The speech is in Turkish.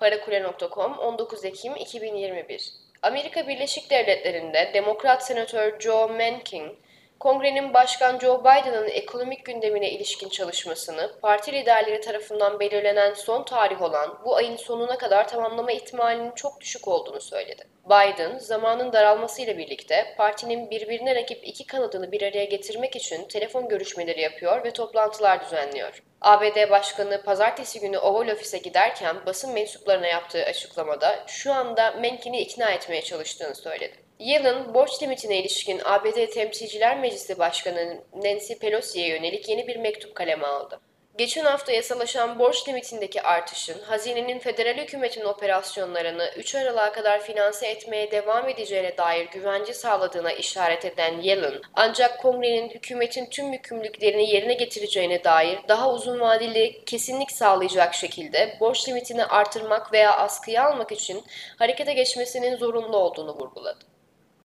Parakule.com 19 Ekim 2021 Amerika Birleşik Devletleri'nde Demokrat Senatör Joe Manchin, Kongrenin Başkan Joe Biden'ın ekonomik gündemine ilişkin çalışmasını parti liderleri tarafından belirlenen son tarih olan bu ayın sonuna kadar tamamlama ihtimalinin çok düşük olduğunu söyledi. Biden, zamanın daralmasıyla birlikte partinin birbirine rakip iki kanadını bir araya getirmek için telefon görüşmeleri yapıyor ve toplantılar düzenliyor. ABD Başkanı pazartesi günü Oval Ofis'e giderken basın mensuplarına yaptığı açıklamada şu anda Menkin'i ikna etmeye çalıştığını söyledi. Yılın borç limitine ilişkin ABD Temsilciler Meclisi Başkanı Nancy Pelosi'ye yönelik yeni bir mektup kaleme aldı. Geçen hafta yasalaşan borç limitindeki artışın hazinenin federal hükümetin operasyonlarını 3 Aralık'a kadar finanse etmeye devam edeceğine dair güvence sağladığına işaret eden Yellen, ancak kongrenin hükümetin tüm yükümlülüklerini yerine getireceğine dair daha uzun vadeli kesinlik sağlayacak şekilde borç limitini artırmak veya askıya almak için harekete geçmesinin zorunlu olduğunu vurguladı.